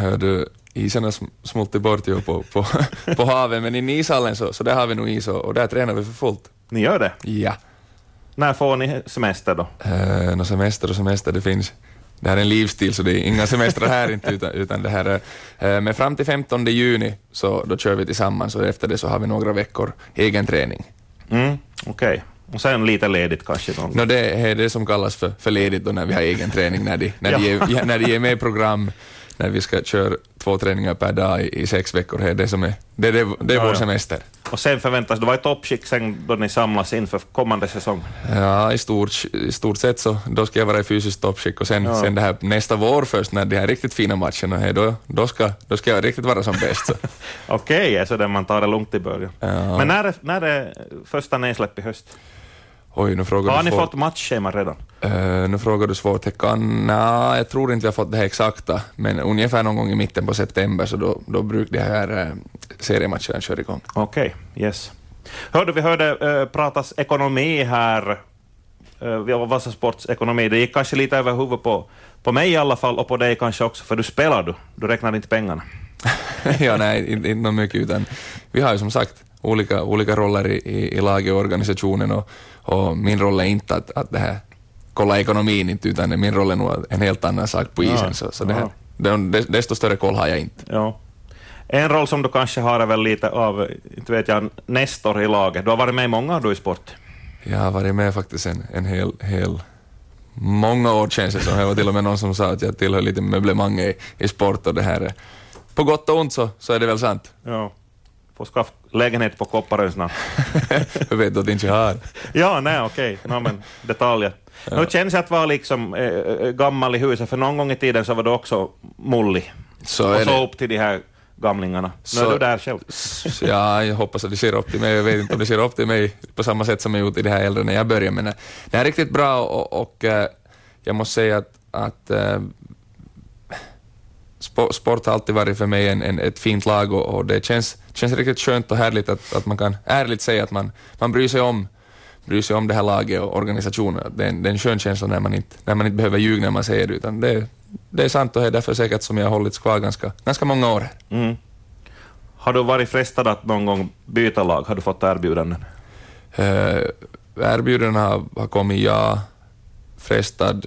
Hör du, isen har smoltit bort ju på, på, på havet, men i ishallen så, så där har vi nog is och, och där tränar vi för fullt. Ni gör det? Ja. När får ni semester då? Uh, no semester och semester, det finns det här är en livsstil, så det är inga semestrar här inte, utan, utan det här är, uh, men fram till 15 juni så då kör vi tillsammans och efter det så har vi några veckor egen träning. Mm, Okej. Okay. Och sen lite ledigt kanske? Någon. No, det är det som kallas för, för ledigt då när vi har egen träning, när de, när, de är, när de är med program, när vi ska köra två träningar per dag i, i sex veckor. Det är, det som är, det, det, det är ja, vår ja. semester. Och sen förväntas det vara i toppskick sen då ni samlas inför kommande säsong? Ja, i stort, i stort sett så då ska jag vara i fysiskt toppskick och sen, ja. sen det här nästa vår först när de här riktigt fina matcherna, då, då, ska, då ska jag riktigt vara som bäst. Okej, okay, så där man tar det lugnt i början. Ja. Men när är, när är första nedsläpp i höst? Oj, nu frågar Har ni fått matchschema redan? Uh, nu frågar du svårt. Kan, nej, jag tror inte vi har fått det här exakta, men ungefär någon gång i mitten på september så då, då brukar de här uh, seriematcherna köra igång. Okej, okay, yes. Hörde, vi hörde uh, pratas ekonomi här, uh, Vasasports ekonomi. Det gick kanske lite över huvudet på, på mig i alla fall och på dig kanske också, för du spelar du. Du räknar inte pengarna. ja, nej, inte, inte mycket, utan vi har ju som sagt olika, olika roller i, i, laget och organisationen och, och min roll är inte att, att det här, kolla ekonomin, inte, utan min roll är nog en helt annan sak på isen. Ja, så, så det här, desto större koll har jag inte. Ja. En roll som du kanske har är väl lite av, inte vet jag, Nestor i laget. Du har varit med i många år du i sport. Jag har varit med faktiskt en, en hel, hel många år känns det som. Det var till och med någon som sa att jag tillhör lite möblemang i, i sport och det här på gott och ont så, så är det väl sant. Ja. Får skaffa lägenhet på Kopparön snart. Jag vet att inte jag har. ja, nej okej, okay. no, men detaljer. Ja. Nu känns det att vara liksom äh, gammal i huset, för någon gång i tiden så var du också mullig. Så och så det. upp till de här gamlingarna. Nu är du där själv. ja, jag hoppas att de ser upp till mig. Jag vet inte om de ser upp till mig på samma sätt som jag gjort i det här äldre när jag började, men det är riktigt bra och, och jag måste säga att, att sport har alltid varit för mig en, en, ett fint lag och, och, det känns, känns riktigt skönt och härligt att, att man kan ärligt säga att man, man bryr, sig om, bryr sig om det här laget och organisationen. Det är, en, det är en skön känsla när man, inte, när man inte behöver ljuga när man säger det, utan det, det är sant och det är därför säkert som jag har hållits kvar ganska, ganska många år. Mm. Har du varit frestad att någon gång byta lag? Har du fått erbjudanden? Uh, erbjudanden har, har kommit, ja. Frestad,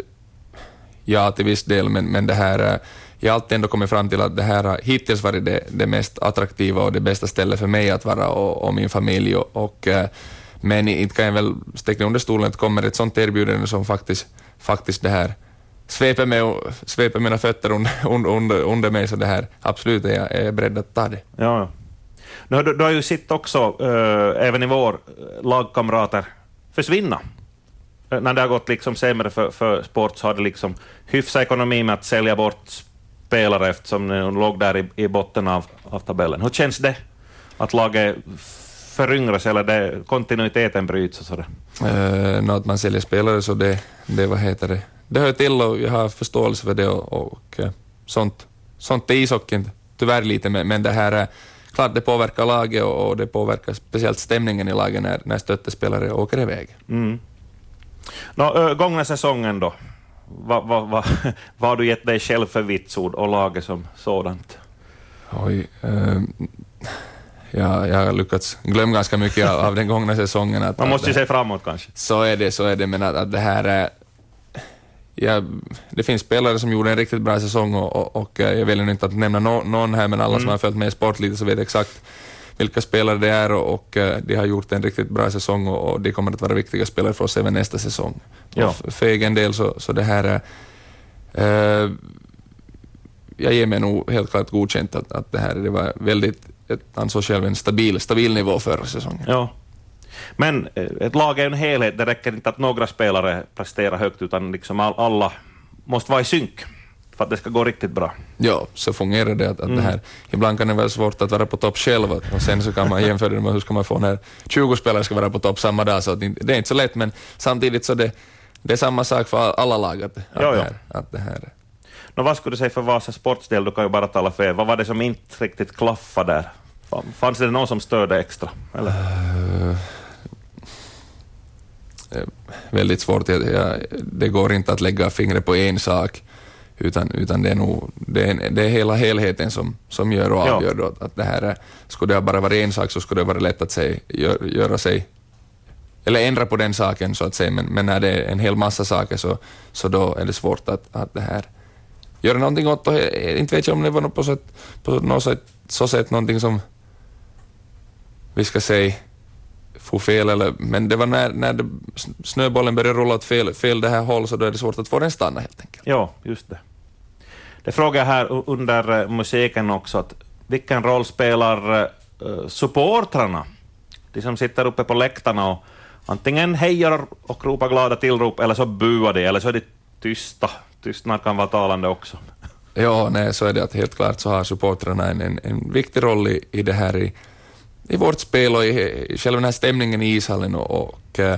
ja till viss del, men, men det här jag har alltid ändå kommit fram till att det här har hittills varit det, det mest attraktiva och det bästa stället för mig att vara och, och min familj. Och, och, eh, men inte kan jag väl sticka under stolen att kommer ett sånt erbjudande som faktiskt, faktiskt det här sveper, mig, sveper mina fötter under, under, under mig, så det här absolut är jag är beredd att ta det. Ja, Nu, du, du har ju sett också, äh, även i vår, eh, lagkamrater försvinna. När det har gått liksom sämre för, för sport så har det liksom hyfsat ekonomi med att sälja bort spelare eftersom hon låg där i, i botten av, av tabellen. Hur känns det att laget föryngras eller det, kontinuiteten bryts och sådär? Uh, att man säljer spelare så det, det, vad heter det, det hör till och jag har förståelse för det och, och uh, sånt, sånt är ishockeyn tyvärr lite, men, men det här är klart det påverkar laget och, och det påverkar speciellt stämningen i laget när, när stöttespelare åker iväg. Mm. Nå, gångna säsongen då, vad, vad, vad, vad har du gett dig själv för vitsord och laget som sådant? Oj, eh, ja, jag har lyckats glömma ganska mycket av, av den gångna säsongen. Att, Man måste ju se framåt kanske. Så är det, så är det, men att, att det här är... Ja, det finns spelare som gjorde en riktigt bra säsong och, och, och jag vill inte att nämna no, någon här, men alla mm. som har följt med i sport lite så vet exakt vilka spelare det är och, och eh, de har gjort en riktigt bra säsong och, och de kommer att vara viktiga spelare för oss även nästa säsong. Ja. För egen del så, så det här är... Uh, jag ger mig nog helt klart godkänt att, att det här det var väldigt, ett, ansåg själv en stabil, stabil nivå förra säsongen. Ja. Men eh, ett lag är en helhet, det räcker inte att några spelare presterar högt utan liksom all, alla måste vara i synk för att det ska gå riktigt bra. Ja, så fungerar det. Att, att mm. det här, ibland kan det vara svårt att vara på topp själv och sen så kan man jämföra det med hur ska man få när 20 spelare ska vara på topp samma dag. Så det, är inte så lätt, men samtidigt så det, det är samma sak för alla lag. Att, att, jo, det, här, att det här. Nå, vad skulle du säga för Vasa sportsdel, du kan ju bara tala för er. Vad var det som inte riktigt klaffade där? Fanns det någon som störde extra? Eller? Uh, väldigt svårt. Jag, jag, det går inte att lägga fingret på en sak utan, utan det är nog det är, det är hela helheten som, som gör och Ja. avgör då att det här är, skulle det bara vara en sak så skulle det vara lätt att sig, gör, göra sig eller ändra på den saken så att säga, men, men när det är en hel massa saker så, så då är det svårt att, att det här göra någonting åt och he- inte vet jag om det var något på, sätt, på något sätt, så sätt någonting som vi ska säga få fel eller, men det var när, när det, snöbollen började rulla åt fel, fel det här håll så då är det svårt att få den stanna helt enkelt. Ja, just det. Det frågar här under eh, musiken också, att vilken roll spelar uh, supportrarna? De som sitter uppe på läktarna och antingen hejar och ropar glada tillrop, eller så buar de, eller så är de tysta. Tystnad kan vara talande också. Ja, nej, så är det att helt klart så har supportrarna en, en, en viktig roll i, i det här i, i vårt spel och i, i själva den här stämningen i ishallen och, och eh,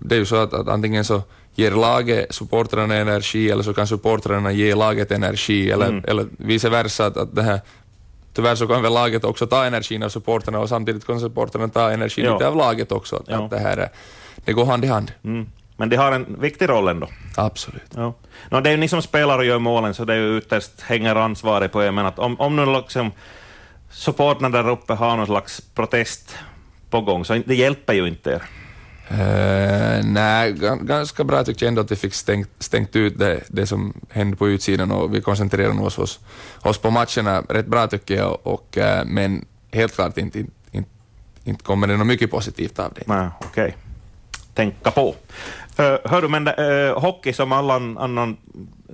det är ju så att, att antingen så ger laget supportrarna energi eller så kan supportrarna ge laget energi eller, Mm. eller vice versa att, att det här Tyvärr så kan väl laget också ta energin av supportrarna och samtidigt kan supportrarna ta energin lite av laget också. Att, Ja. att det här är, det går hand i hand. Mm. Men de har en viktig roll ändå. Absolut. Ja. No, det är ju ni som spelar och gör målen, så det är ju ytterst hänger ansvaret på er. Men att om, om nu liksom supportrarna där uppe har någon slags protest på gång, så det hjälper ju inte er. Uh, nej, gan- ganska bra tycker jag ändå att vi fick stängt, stängt ut det, det som hände på utsidan och vi koncentrerade oss, oss, oss på matcherna rätt bra tycker jag, och, eh, men helt klart inte, inte, inte, inte kommer det något mycket positivt av det. Nej, okej. Tänka på. Uh, hör du, men uh, hockey som all an- annan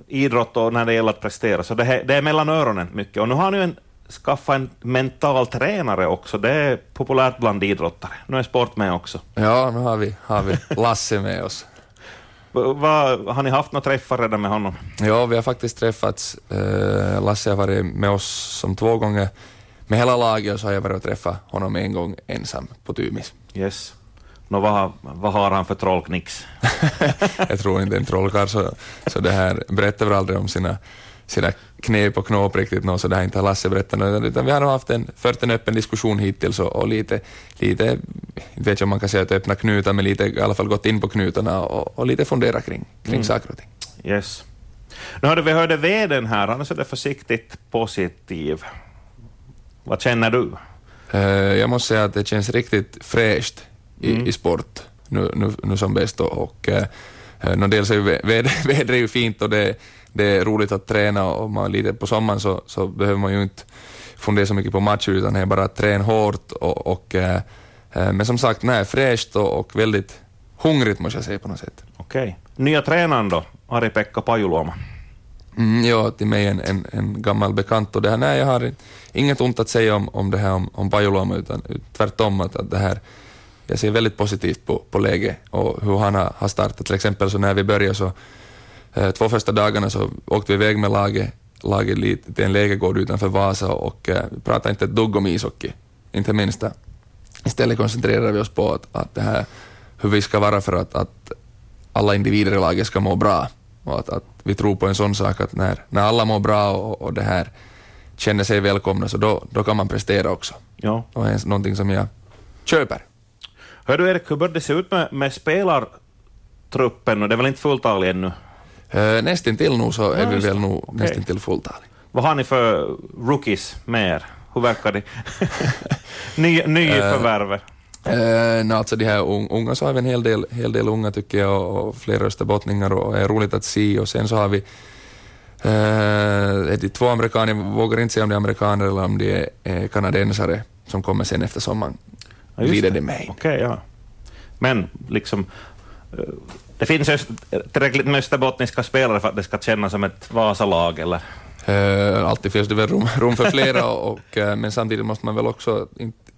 idrott och när det gäller att prestera, så det, här- det är mellan öronen mycket. Och nu har ni en, skaffat en mental tränare också. Det är populärt bland idrottare. Nu är sport med också. Ja, nu har vi, har vi Lasse med oss. V- vad- har ni haft några träffar redan med honom? Ja, vi har faktiskt träffats. Eh, Lasse har varit med oss som två gånger med hela laget och så har jag varit och träffat honom en gång ensam på Tymis. Yes. Nå, vad, har- vad har han för trollknix? jag tror inte en trollkarl så, så det här berättar väl aldrig om sina, sina knep och knåp riktigt nå, så det har inte Lasse berättat något, utan vi har haft en, fört en öppen diskussion hittills och, och lite, lite, inte vet jag om man kan säga att öppna knutar, men lite i alla fall gått in på knutarna och, och lite fundera kring, kring Mm. saker och ting. Yes. Nu hörde vi hörde veden här, han är så där försiktigt positiv. Vad känner du? Eh, jag måste säga att det känns riktigt fräscht i, Mm. i sport nu, nu, nu som bäst och, och uh, no, dels är ju väder, vädret ju fint och det, det är roligt att träna och man lite på sommaren så, så behöver man ju inte fundera så mycket på matcher utan det är bara att träna hårt och, och eh, eh, men som sagt, nej, fräscht och, och väldigt hungrigt måste jag säga på något sätt. Okej. Nya tränaren då? Ari-Pekka Pajuluoma. Mm, ja, till mig en, en, en gammal bekant och det här, nej, jag har inget ont att säga om, om det här om, om Pajuluoma utan tvärtom att, att det här, jag ser väldigt positivt på, på läget och hur han har, har startat. Till exempel så när vi började så, eh, två första dagarna så åkte vi iväg med laget, laget lite till en lägergård utanför Vasa och eh, pratade inte ett dugg om ishockey, inte minsta. Istället koncentrerade vi oss på att, att det här, hur vi ska vara för att, att alla individer i laget ska må bra. Och att, att vi tror på en sån sak att när, när alla mår bra och, och det här känner sig välkomna så då, då kan man prestera också. Ja. Och det är någonting som jag köper. Hör du Erik, hur bör det se ut med, med spelartruppen? Och det är väl inte fulltalig ännu? Uh, nästintill nog så är Ja, vi väl det. nog Okej. nästintill fulltalig. Vad har ni för rookies med er? Hur verkar de? Ny, nyförvärv? Uh, no, alltså de här un- unga så har vi en hel del, hel del unga tycker jag och, flera österbottningar och är roligt att se och sen så har vi är de två amerikaner, jag vågar inte säga om de är amerikaner eller om de är eh, kanadensare som kommer sen efter sommaren. Ja, Glider det. det in. Okej, ja. Men liksom, eh, det finns tillräckligt med österbottniska spelare för att det ska kännas som ett Vasalag, eller? Uh, alltid finns det väl rum, rum för flera, och, eh, men samtidigt måste man väl också inte,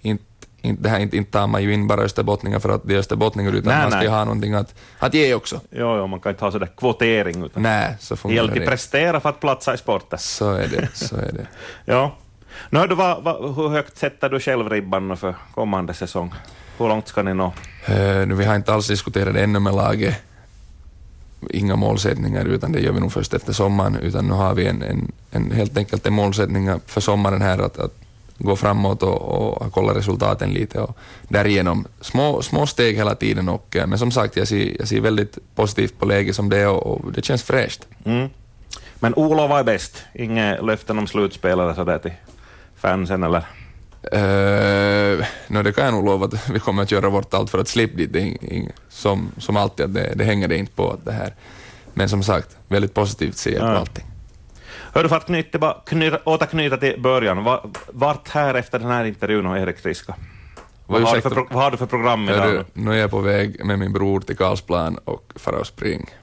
inte, inte, det här inte, inte tar man ju in bara österbottningar för att de är österbottningar, utan Nej, man ska ju nej. ha någonting att, att ge också. Jo, jo, man kan inte ha sådär kvotering, utan Nej, så det fungerar gäller att det. prestera för att platsa i sporten. Så är det, så är det. Ja. Nu, hör du, vad, vad, hur högt sätter du själv ribban för kommande säsong? Hur långt ska ni nå? Eh, nu, vi har inte alls diskuterat det ännu med laget, inga målsättningar, utan det gör vi nog först efter sommaren, utan nu har vi en, en, en, helt enkelt en målsättning för sommaren här att, att gå framåt och, och kolla resultaten lite och därigenom små, små steg hela tiden och, eh, men som sagt jag ser, jag ser väldigt positivt på läget som det är och, och det känns fräscht. Mm. Men Olof är bäst. Inga löften om slutspelare sådär till fansen eller? Uh, no, det kan jag nog lova att vi kommer att göra vårt allt för att slippa dit. Det som, som alltid, det, det hänger det inte på det här. Men som sagt, väldigt positivt ser jag på allting. Hör du, för att knyta, knyta, återknyta till början, vart här efter den här intervjun och Erik Triska? Vad, har, du för, vad har du för program idag? Nu är jag på väg med min bror till Karlsplan och fara och spring.